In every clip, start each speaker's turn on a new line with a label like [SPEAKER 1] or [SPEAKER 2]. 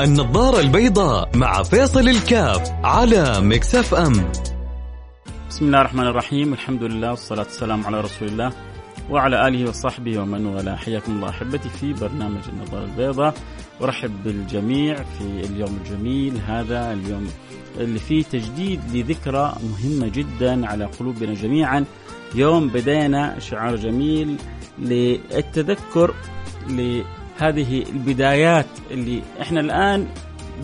[SPEAKER 1] النظارة البيضاء مع فيصل الكاف على مكسف أم.
[SPEAKER 2] بسم الله الرحمن الرحيم. الحمد لله والصلاة والسلام على رسول الله وعلى آله وصحبه ومن والاه. حياكم الله أحبتي في برنامج النظارة البيضاء. ورحب بالجميع في اليوم الجميل هذا اليوم اللي فيه تجديد لذكرى مهمة جدا على قلوبنا جميعا. يوم بدينا شعار جميل للتذكر لهذه البدايات اللي إحنا الآن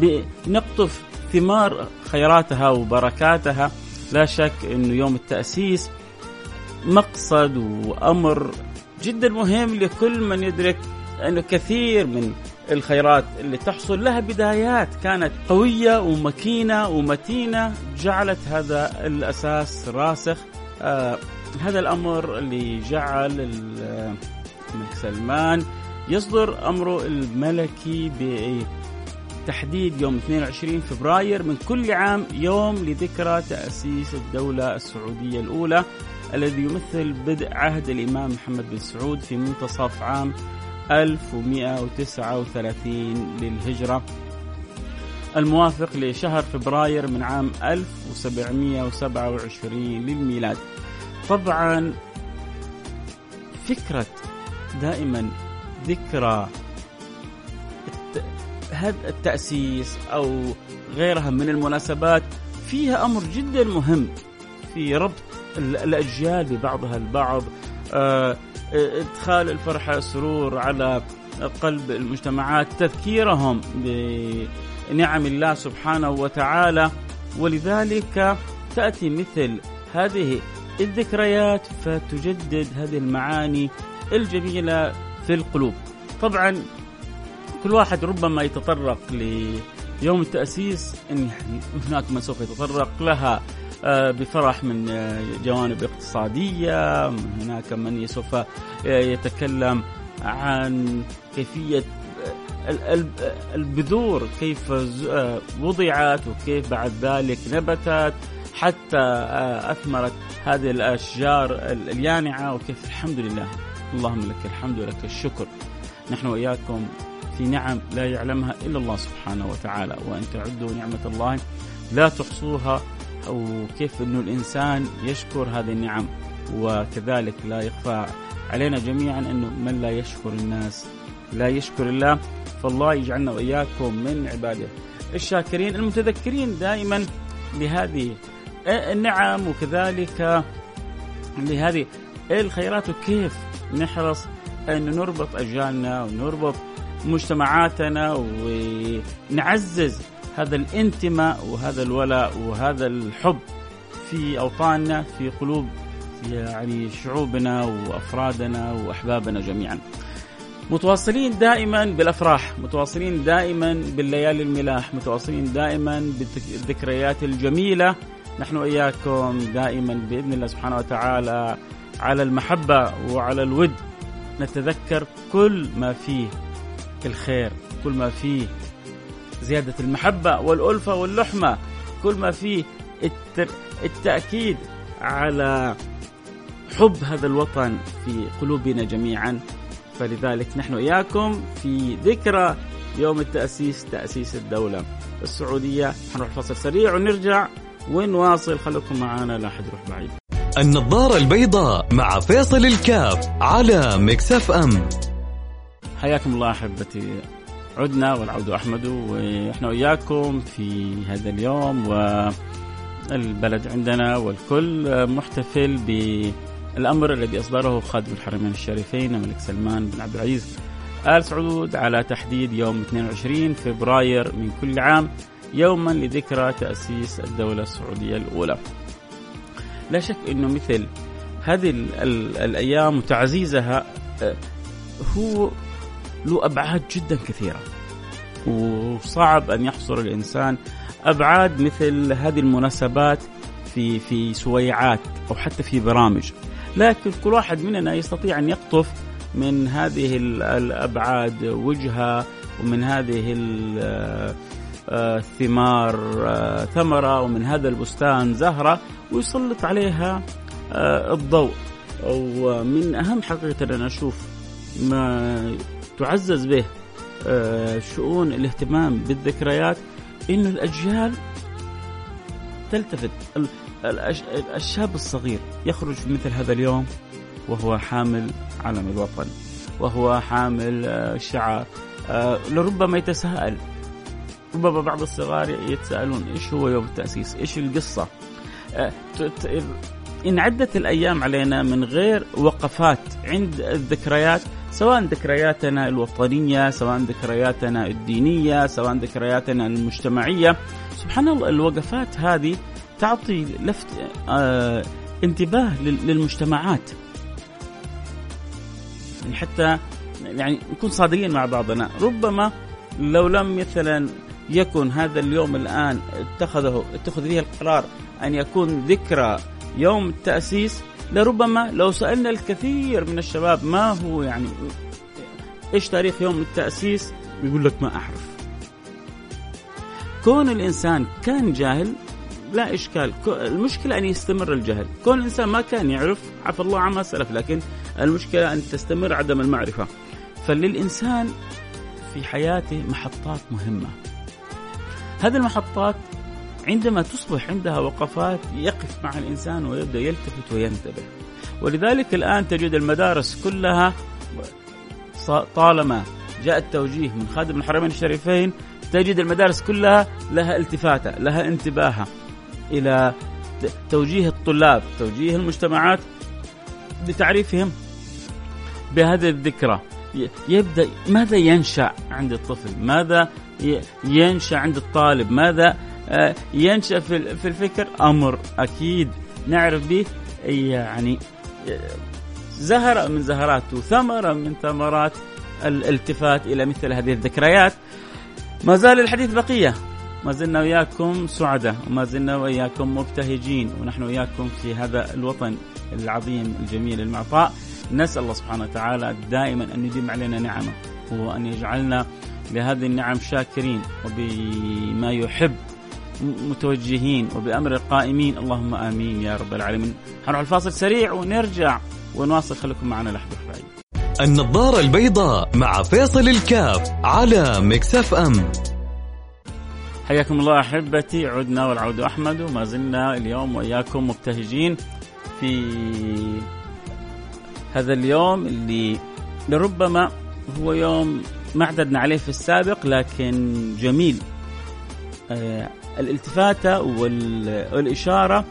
[SPEAKER 2] بنقطف ثمار خيراتها وبركاتها. لا شك إنه يوم التأسيس مقصد وأمر جدا مهم لكل من يدرك انه كثير من الخيرات اللي تحصل لها بدايات كانت قوية ومكينة ومتينة جعلت هذا الأساس راسخ. آه هذا الأمر اللي جعل الملك سلمان يصدر أمره الملكي بتحديد يوم 22 فبراير من كل عام يوم لذكرى تأسيس الدولة السعودية الأولى الذي يمثل بدء عهد الإمام محمد بن سعود في منتصف عام 1139 للهجرة. الموافق لشهر فبراير من عام 1727 للميلاد. طبعا فكرة دائما ذكرى. هذا التأسيس أو غيرها من المناسبات فيها أمر جدا مهم في ربط الأجيال ببعضها البعض. آه، إدخال الفرحه السرور على قلب المجتمعات تذكيرهم بنعم الله سبحانه وتعالى. ولذلك تأتي مثل هذه الذكريات فتجدد هذه المعاني الجميلة في القلوب. طبعا كل واحد ربما يتطرق ليوم التأسيس إن يعني هناك من سوف يتطرق لها آه، بفرح من آه، جوانب اقتصادية هناك من سوف آه، يتكلم عن كيفية البذور كيف وضعت وكيف بعد ذلك نبتت حتى أثمرت هذه الأشجار اليانعة وكيف الحمد لله اللهم لك الحمد ولك الشكر. نحن وإياكم في نعم لا يعلمها إلا الله سبحانه وتعالى وأن تعدوا نعمة الله. لا تحصوها وكيف إنه الإنسان يشكر هذه النعم وكذلك لا يخفى علينا جميعا انه من لا يشكر الناس لا يشكر الله. فالله يجعلنا وإياكم من عباده. الشاكرين المتذكرين دائما لهذه النعم وكذلك لهذه الخيرات وكيف نحرص أن نربط أجيالنا ونربط مجتمعاتنا ونعزز هذا الانتماء وهذا الولاء وهذا الحب في أوطاننا في قلوب يعني شعوبنا وأفرادنا وأحبابنا جميعا. متواصلين دائما بالأفراح، متواصلين دائما بالليالي الملاح، متواصلين دائما بالذكريات الجميلة، نحن وإياكم دائما بإذن الله سبحانه وتعالى على المحبة وعلى الود. نتذكر كل ما فيه الخير، كل ما فيه زيادة المحبة والألفة واللحمة كل ما فيه التأكيد على حب هذا الوطن في قلوبنا جميعا. فلذلك نحن إياكم في ذكرى يوم التأسيس تأسيس الدولة السعودية. حنروح فصل سريع ونرجع ونواصل. خليكم معنا لا حد يروح بعيد.
[SPEAKER 1] النظارة البيضاء مع فيصل الكاف على مكسف أم
[SPEAKER 2] حياكم الله أحبتي. عدنا والعود أحمد ونحن وإياكم في هذا اليوم والبلد عندنا والكل محتفل بالأمر الذي أصدره خادم الحرمين الشريفين الملك سلمان بن عبد العزيز آل سعود على تحديد يوم 22 فبراير من كل عام يوما لذكرى تأسيس الدولة السعودية الأولى. لا شك أنه مثل هذه الأيام وتعزيزها آه، هو له أبعاد جدا كثيرة. وصعب أن يحصر الإنسان أبعاد مثل هذه المناسبات في في سويعات أو حتى في برامج. لكن كل واحد مننا يستطيع أن يقطف من هذه الأبعاد وجهه ومن هذه الثمار ثمرة ومن هذا البستان زهرة ويسلط عليها الضوء. ومن أهم حقيقة أنا أشوف ما تعزز به آه، شؤون الاهتمام بالذكريات إنه الأجيال تلتفت. الشاب الصغير يخرج في مثل هذا اليوم وهو حامل علم الوطن وهو حامل آه، شعار آه، لربما يتساءل ربما بعض الصغار يتساءلون إيش هو يوم التأسيس؟ إيش القصة؟ إن عدت الأيام علينا من غير وقفات عند الذكريات سواء ذكرياتنا الوطنية، سواء ذكرياتنا الدينية، سواء ذكرياتنا المجتمعية، سبحان الله الوقفات هذه تعطي لفت آه انتباه للمجتمعات. يعني حتى يعني نكون صادقين مع بعضنا، ربما لو لم مثلا يكن هذا اليوم الآن اتخذه اتخذ فيه القرار أن يكون ذكرى يوم التأسيس لربما لو سألنا الكثير من الشباب ما هو يعني إيش تاريخ يوم التأسيس يقول لك ما أعرف. كون الإنسان كان جاهل لا إشكال. المشكلة أن يستمر الجهل. كون الإنسان ما كان يعرف عفى الله عما سلف لكن المشكلة أن تستمر عدم المعرفة. فللإنسان في حياته محطات مهمة. هذه المحطات عندما تصبح عندها وقفات يقف مع الإنسان ويبدأ يلتفت وينتبه. ولذلك الآن تجد المدارس كلها طالما جاء التوجيه من خادم الحرمين الشريفين تجد المدارس كلها لها التفاتة لها انتباهها إلى توجيه الطلاب توجيه المجتمعات بتعريفهم بهذه الذكرى. يبدأ ماذا ينشأ عند الطفل؟ ماذا ينشأ عند الطالب. ماذا؟ آه، ينشأ في الفكر أمر أكيد. نعرف به يعني زهرة من زهرات وثمرة من ثمرات الالتفات إلى مثل هذه الذكريات. ما زال الحديث بقية. ما زلنا وياكم سعداء وما زلنا وياكم مبتهجين ونحن وياكم في هذا الوطن العظيم الجميل المعطاء. نسأل الله سبحانه وتعالى دائما أن يديم علينا نعمة وأن يجعلنا بهذه النعم شاكرين وبما يحب متوجهين وبأمر القائمين اللهم آمين يا رب العالمين. حنروح الفاصل سريع ونرجع ونواصل. خليكم معنا لحظة بعيد
[SPEAKER 1] النظارة البيضاء مع فيصل الكاف على مكسف أم.
[SPEAKER 2] حياكم الله أحبتي. عدنا والعود أحمد وما زلنا اليوم وإياكم مبتهجين في هذا اليوم اللي لربما هو يوم ما اعتدنا عليه في السابق لكن جميل. آه الالتفاتة والإشارة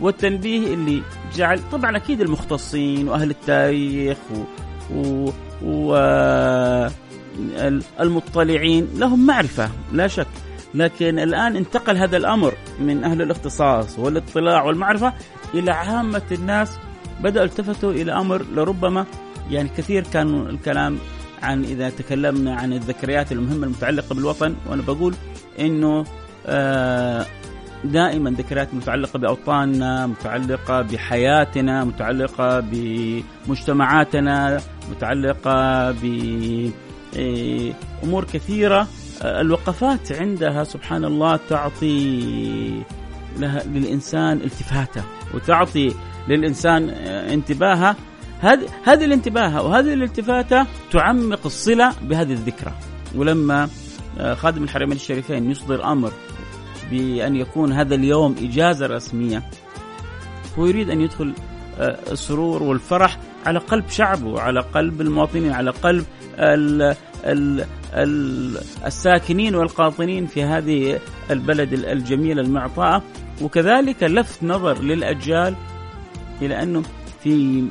[SPEAKER 2] والتنبيه اللي جعل طبعا أكيد المختصين وأهل التاريخ و, و... المطلعين لهم معرفة لا شك. لكن الآن انتقل هذا الأمر من أهل الاختصاص والاطلاع والمعرفة إلى عامة الناس بدأوا التفتوا إلى أمر لربما يعني كثير كان الكلام عن إذا تكلمنا عن الذكريات المهمة المتعلقة بالوطن وأنا بقول إنه آه، دائما ذكريات متعلقة بأوطاننا، متعلقة بحياتنا، متعلقة بمجتمعاتنا، متعلقة بامور كثيرة آه، الوقفات عندها سبحان الله تعطي لها للإنسان التفاتة وتعطي للإنسان آه، انتباهه هذه هذه الانتباه وهذه الالتفاتة تعمق الصلة بهذه الذكرى. ولما خادم الحرمين الشريفين يصدر أمر بأن يكون هذا اليوم إجازة رسمية هو يريد أن يدخل آه، السرور والفرح على قلب شعبه على قلب المواطنين على قلب ال ال ال الساكنين والقاطنين في هذه البلد الجميلة المعطاءة. وكذلك لفت نظر للأجيال إلى أنه في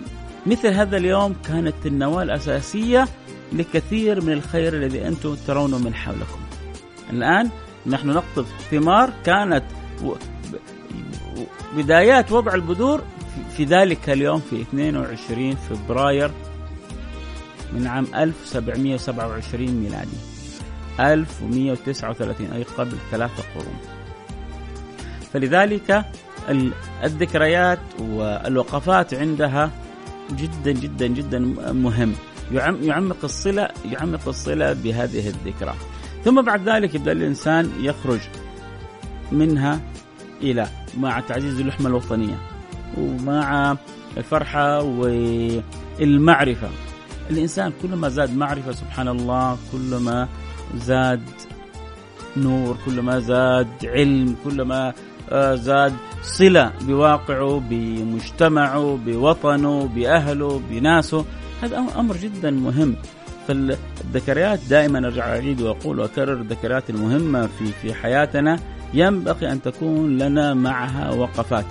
[SPEAKER 2] مثل هذا اليوم كانت النواة الأساسية لكثير من الخير الذي أنتم ترونه من حولكم. الآن نحن نقطف ثمار كانت بدايات وضع البذور في ذلك اليوم في 22 فبراير من عام 1727 ميلادي. 1139 أي قبل ثلاثة قرون. فلذلك الذكريات والوقفات عندها جدا جدا جدا مهم. يعمق الصلة يعمق الصلة بهذه الذكرى. ثم بعد ذلك يبدأ الإنسان يخرج منها إلى مع تعزيز اللحمة الوطنية ومع الفرحة والمعرفة. الإنسان كلما زاد معرفة سبحان الله كلما زاد نور كلما زاد علم كلما آه، زاد صلة بواقعه بمجتمعه بوطنه بأهله بناسه هذا أمر جدا مهم فالذكريات دائما أرجع اعيد وأقول وأكرر الذكريات المهمة في في حياتنا ينبغي أن تكون لنا معها وقفات.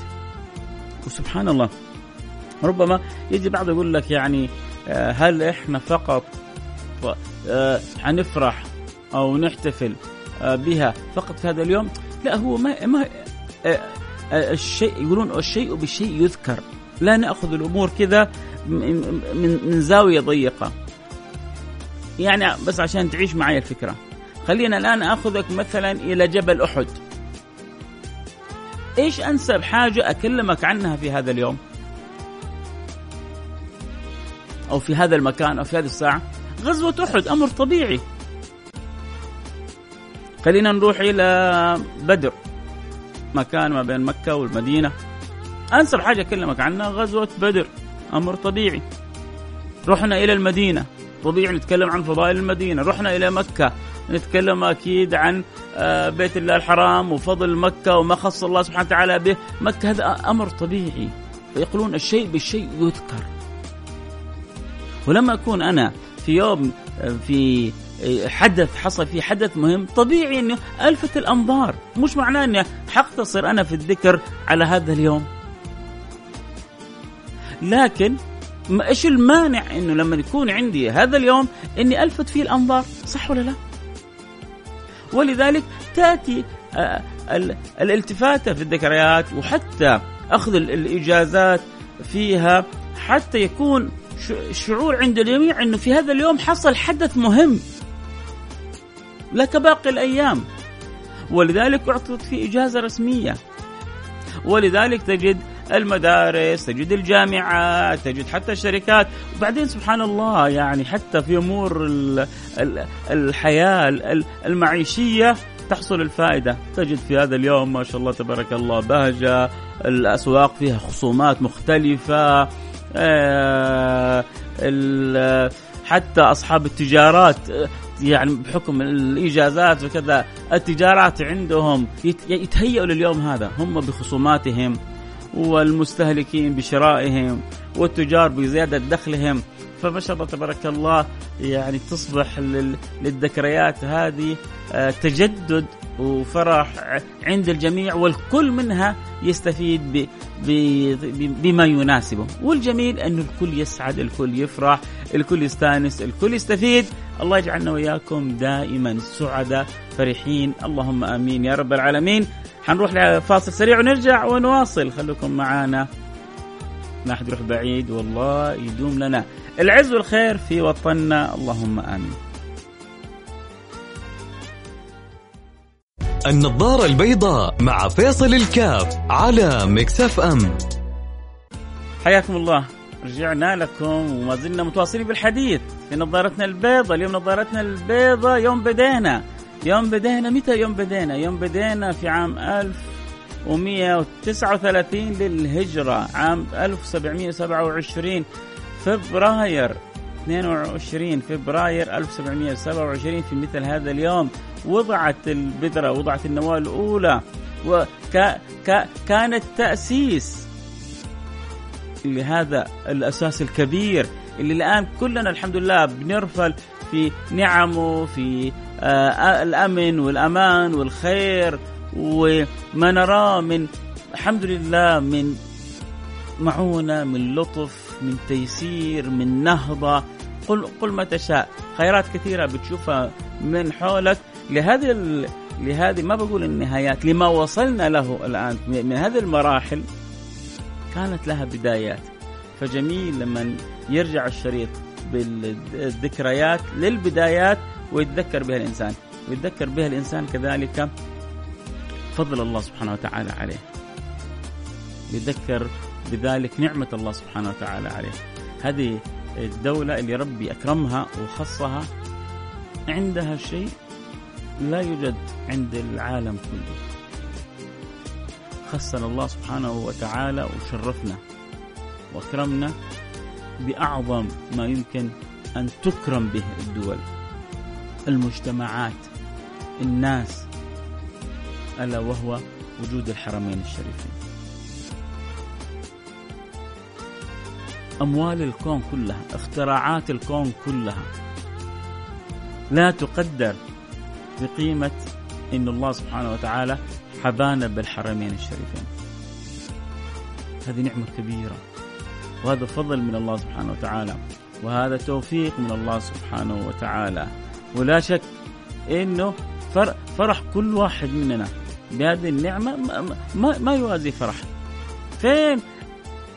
[SPEAKER 2] وسبحان الله ربما يجي بعض يقول لك يعني آه، هل إحنا فقط آه، حنفرح أو نحتفل آه، بها فقط في هذا اليوم؟ لا هو ما ما الشيء يقولون الشيء بالشيء يذكر. لا نأخذ الأمور كذا من من زاوية ضيقة. يعني بس عشان تعيش معي الفكرة. خلينا الآن أخذك مثلا إلى جبل أحد. إيش أنسب حاجة أكلمك عنها في هذا اليوم؟ أو في هذا المكان أو في هذه الساعة؟ غزوة أحد أمر طبيعي. خلينا نروح إلى بدر. مكان ما بين مكة والمدينة. أنسب حاجة أكلمك عنها غزوة بدر أمر طبيعي. رحنا إلى المدينة طبيعي نتكلم عن فضائل المدينة. رحنا إلى مكة نتكلم أكيد عن آه، بيت الله الحرام وفضل مكة وما خص الله سبحانه وتعالى به. مكة هذا أمر طبيعي فيقولون الشيء بالشيء يذكر. ولما أكون أنا في يوم آه، في حدث حصل فيه حدث مهم طبيعي إنه الفت الأنظار مش معناه إني حقتصر أنا في الذكر على هذا اليوم. لكن إيش المانع إنه لما يكون عندي هذا اليوم إني ألفت فيه الأنظار؟ صح ولا لا؟ ولذلك تأتي آه، الالتفاته في الذكريات وحتى أخذ الإجازات فيها حتى يكون شعور عند الجميع إنه في هذا اليوم حصل حدث مهم. لا كباقي الأيام. ولذلك أعطت في إجازة رسمية. ولذلك تجد المدارس تجد الجامعات تجد حتى الشركات. وبعدين سبحان الله يعني حتى في أمور الحياة المعيشية تحصل الفائدة. تجد في هذا اليوم ما شاء الله تبارك الله بهجة الأسواق فيها خصومات مختلفة آه، حتى أصحاب التجارات يعني بحكم الإجازات وكذا التجارات عندهم يتهيئوا لليوم هذا هم بخصوماتهم والمستهلكين بشرائهم والتجار بزيادة دخلهم. فما شاء الله تبارك الله يعني تصبح للذكريات هذه آه، تجدد وفرح عند الجميع والكل منها يستفيد بما يناسبه. والجميل أن الكل يسعد الكل يفرح الكل يستانس الكل يستفيد. الله يجعلنا وإياكم دائما سعداء فرحين. اللهم آمين. يا رب العالمين. حنروح لفاصل سريع ونرجع ونواصل. خليكم معانا. ما حد يروح بعيد. والله يدوم لنا. العز والخير في وطننا. اللهم آمين.
[SPEAKER 1] النظارة البيضاء مع فيصل الكاف على مكسف ام.
[SPEAKER 2] حياكم الله. رجعنا لكم وما زلنا متواصلين بالحديث في نظارتنا البيضاء. اليوم نظارتنا البيضاء يوم بدينا. يوم بدينا. متى يوم بدينا؟ يوم بدينا في عام 1139 للهجرة. عام 1727 فبراير. 22 فبراير 1727 في مثل هذا اليوم. وضعت البذرة وضعت النواة الأولى. وكان التأسيس لهذا الأساس الكبير اللي الآن كلنا الحمد لله بنرفل في نعمه في آه الأمن والأمان والخير وما نراه من الحمد لله من معونة من لطف من تيسير من نهضة قل قل ما تشاء. خيرات كثيرة بتشوفها من حولك. لهذه لهذه ما بقول النهايات لما وصلنا له الآن من هذه المراحل كانت لها بدايات. فجميل لما يرجع الشريط بالذكريات للبدايات ويتذكر بها الإنسان. ويتذكر بها الإنسان كذلك فضل الله سبحانه وتعالى عليه. يتذكر بذلك نعمة الله سبحانه وتعالى عليه. هذه الدولة اللي ربي أكرمها وخصها عندها شيء لا يوجد عند العالم كله. خصنا الله سبحانه وتعالى وشرفنا واكرمنا بأعظم ما يمكن أن تكرم به الدول المجتمعات الناس ألا وهو وجود الحرمين الشريفين. أموال الكون كلها اختراعات الكون كلها لا تقدر بقيمة إن الله سبحانه وتعالى حبانا بالحرمين الشريفين. هذه نعمة كبيرة وهذا فضل من الله سبحانه وتعالى وهذا توفيق من الله سبحانه وتعالى. ولا شك إنه فرح كل واحد مننا بهذه النعمة ما, ما يوازي فرح. فين؟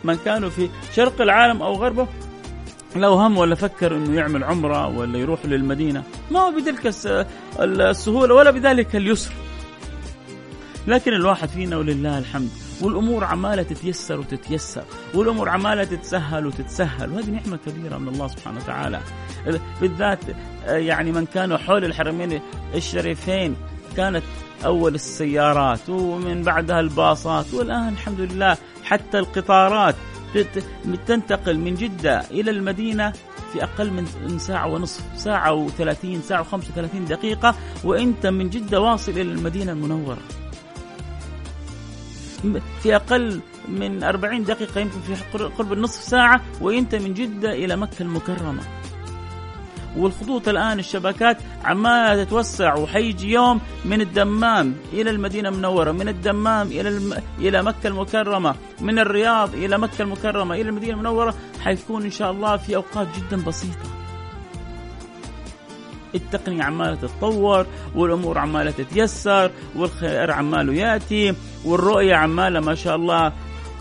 [SPEAKER 2] من كانوا في شرق العالم أو غربه لو هم ولا فكر إنه يعمل عمرة ولا يروح للمدينة ما هو بتلك السهولة ولا بذلك اليسر. لكن الواحد فينا ولله الحمد. والأمور عمالة تتيسر وتتيسر والأمور عمالة تتسهل وتتسهل وهذه نعمة كبيرة من الله سبحانه وتعالى. بالذات يعني من كانوا حول الحرمين الشريفين كانت أول السيارات ومن بعدها الباصات والآن الحمد لله حتى القطارات تنتقل من جدة إلى المدينة في أقل من ساعة ونصف ساعة و30 ساعة و35 دقيقة وإنت من جدة واصل إلى المدينة المنورة. في أقل من 40 دقيقة يمكن في قرب النصف ساعة وأنت من جدة إلى مكة المكرمة. والخطوط الآن الشبكات عمالة تتوسع وحيجي يوم من الدمام إلى المدينة المنورة من الدمام إلى الم... إلى مكة المكرمة من الرياض إلى مكة المكرمة إلى المدينة المنورة. حيكون إن شاء الله في أوقات جدا بسيطة. التقنية عمالة تتطور والأمور عمالة تتيسر والخير عماله يأتي. والرؤية عمالة ما شاء الله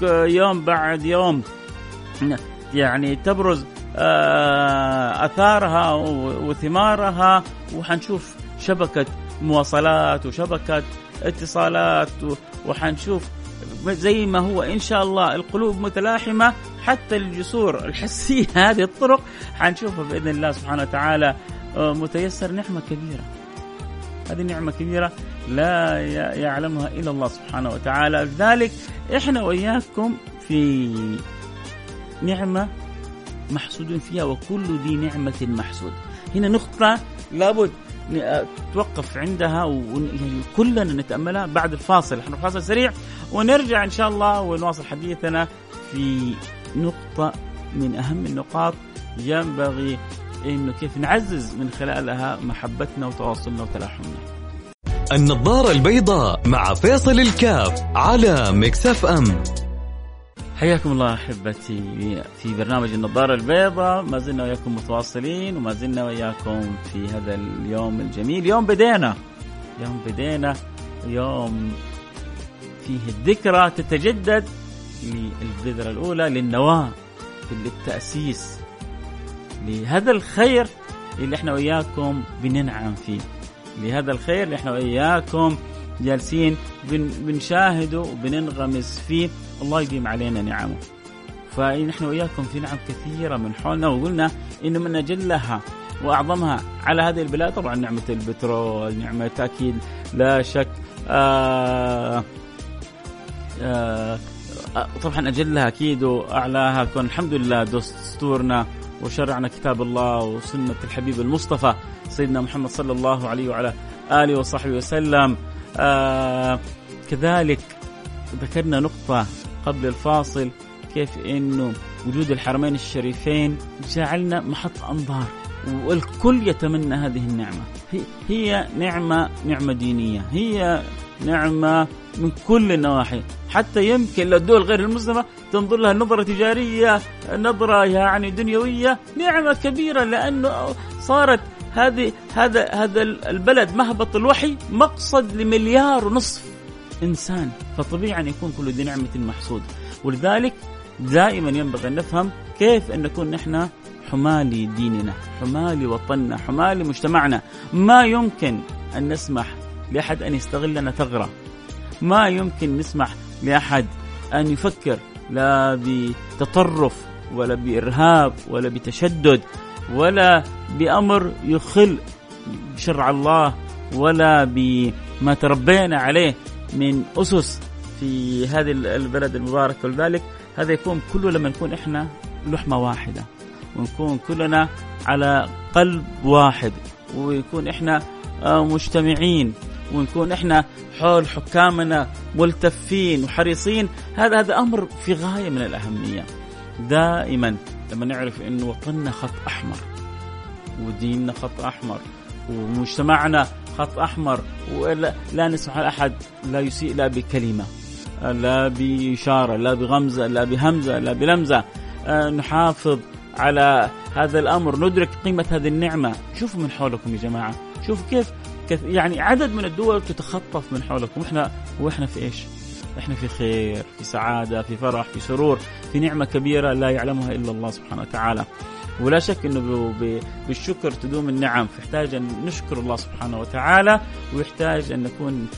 [SPEAKER 2] يوم بعد يوم. يعني تبرز آه، آثارها وثمارها وحنشوف شبكة مواصلات وشبكة اتصالات وحنشوف زي ما هو إن شاء الله القلوب متلاحمة حتى الجسور الحسية هذه الطرق حنشوفها بإذن الله سبحانه وتعالى. آه، متيسر نعمة كبيرة. هذه نعمة كبيرة لا يعلمها إلا الله سبحانه وتعالى. لذلك إحنا وإياكم في نعمة محسود فيها وكل ذي نعمة محسود. هنا نقطة لابد توقف عندها وكلنا نتأملها بعد الفاصل. إحنا فاصل سريع ونرجع إن شاء الله ونواصل حديثنا في نقطة من أهم النقاط. ينبغي إنه كيف نعزز من خلالها محبتنا وتواصلنا وتلاحمنا.
[SPEAKER 1] النظارة البيضاء مع فيصل الكاف على مكسف ام.
[SPEAKER 2] حياكم الله أحبتي. في برنامج النظارة البيضاء ما زلنا وياكم متواصلين وما زلنا وياكم في هذا اليوم الجميل. يوم بدينا. يوم بدينا. يوم فيه الذكرى تتجدد للبذرة الأولى للنواة للتأسيس. لهذا الخير اللي إحنا وياكم بننعم فيه. لهذا الخير اللي إحنا وياكم جالسين بن بنشاهده وبننغمس فيه. الله يديم علينا نعمه. فنحن وإياكم في نعم كثيرة من حولنا وقلنا إنه من أجلها وأعظمها على هذه البلاد طبعا نعمة البترول نعمة أكيد لا شك آه آه طبعا أجلها أكيد وأعلاها. كون الحمد لله دستورنا وشرعنا كتاب الله وسنة الحبيب المصطفى سيدنا محمد صلى الله عليه وعلى آله وصحبه وسلم. آه كذلك ذكرنا نقطة قبل الفاصل كيف إنه وجود الحرمين الشريفين جعلنا محط أنظار والكل يتمنى هذه النعمة. هي نعمة نعمة دينية. هي نعمة من كل النواحي. حتى يمكن للدول غير المسلمة تنظر لها نظرة تجارية نظرة يعني دنيوية. نعمة كبيرة لأنه صارت هذه هذا هذا البلد مهبط الوحي مقصد لمليار ونصف إنسان. فطبيعي أن يكون كل ذي نعمة محسود. ولذلك دائما ينبغي أن نفهم كيف أن نكون نحن حمالي ديننا حمالي وطننا حمالي مجتمعنا. ما يمكن أن نسمح لأحد أن يستغلنا ثغرة. ما يمكن نسمح لأحد أن يفكر لا بتطرف ولا بإرهاب ولا بتشدد ولا بأمر يخل بشرع الله ولا بما تربينا عليه من أسس في هذه البلد المباركة. ولذلك هذا يكون كله لما نكون إحنا لحمة واحدة. ونكون كلنا على قلب واحد ويكون إحنا آه، مجتمعين ونكون إحنا حول حكامنا ملتفين وحريصين. هذا هذا أمر في غاية من الأهمية. دائما لما نعرف انه وطننا خط أحمر وديننا خط أحمر ومجتمعنا خط أحمر ولا لا نسمح لأحد لا يسيء لا بكلمة لا بإشارة لا بغمزة لا بهمزة لا بلمزة. آه، نحافظ على هذا الأمر. ندرك قيمة هذه النعمة. شوفوا من حولكم يا جماعة. شوفوا كيف يعني عدد من الدول تتخطف من حولكم. وإحنا وإحنا في إيش؟ إحنا في خير، في سعادة، في فرح، في سرور، في نعمة كبيرة لا يعلمها إلا الله سبحانه وتعالى. ولا شك إنه بالشكر تدوم النعم، فيحتاج أن نشكر الله سبحانه وتعالى ويحتاج أن نكون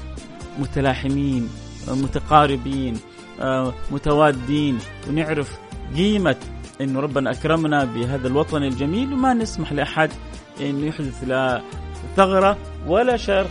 [SPEAKER 2] متلاحمين متقاربين آه، متوادين ونعرف قيمة انه ربنا أكرمنا بهذا الوطن الجميل وما نسمح لأحد انه يحدث لا ثغرة ولا شرخ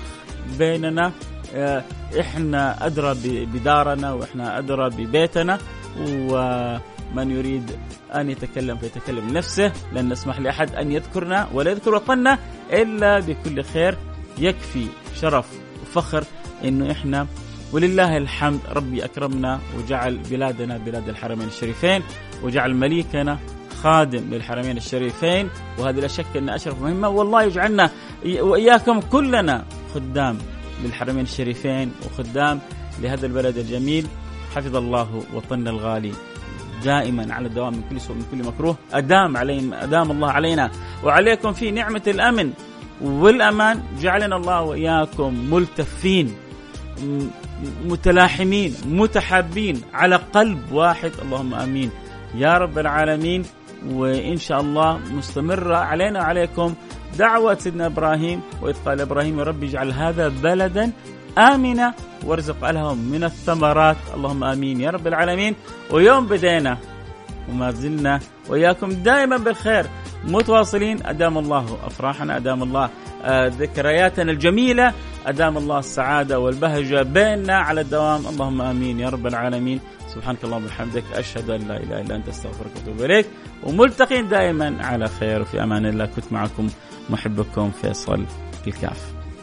[SPEAKER 2] بيننا. آه، إحنا أدرى بدارنا وإحنا أدرى ببيتنا ومن يريد أن يتكلم فيتكلم لنفسه. لن نسمح لأحد أن يذكرنا ولا يذكر وطننا إلا بكل خير. يكفي شرف وفخر إنه إحنا ولله الحمد ربي أكرمنا وجعل بلادنا بلاد الحرمين الشريفين. وجعل مليكنا خادم للحرمين الشريفين. وهذه لا شك أن أشرف مهمة. والله يجعلنا وإياكم كلنا خدام للحرمين الشريفين وخدام لهذا البلد الجميل. حفظ الله وطننا الغالي دائما على الدوام من كل سوء من كل مكروه. أدام علينا أدام الله علينا. وعليكم في نعمة الأمن والأمان. جعلنا الله وإياكم ملتفين متلاحمين متحابين على قلب واحد. اللهم آمين. يا رب العالمين وإن شاء الله مستمرة علينا وعليكم دعوة سيدنا إبراهيم واذ قال إبراهيم رب اجعل هذا بلدا آمنا وارزق أهلهم من الثمرات. اللهم آمين يا رب العالمين. ويوم بدينا وما زلنا وإياكم دائما بالخير متواصلين. أدام الله أفراحنا أدام الله آه، ذكرياتنا الجميلة. أدام الله السعادة والبهجة بيننا على الدوام. اللهم آمين يا رب العالمين. سبحانك اللهم وبحمدك. أشهد أن لا إله إلا أنت أستغفرك وأتوب إليك. وملتقين دائما على خير. وفي أمان الله. كنت معكم محبكم فيصل الكاف.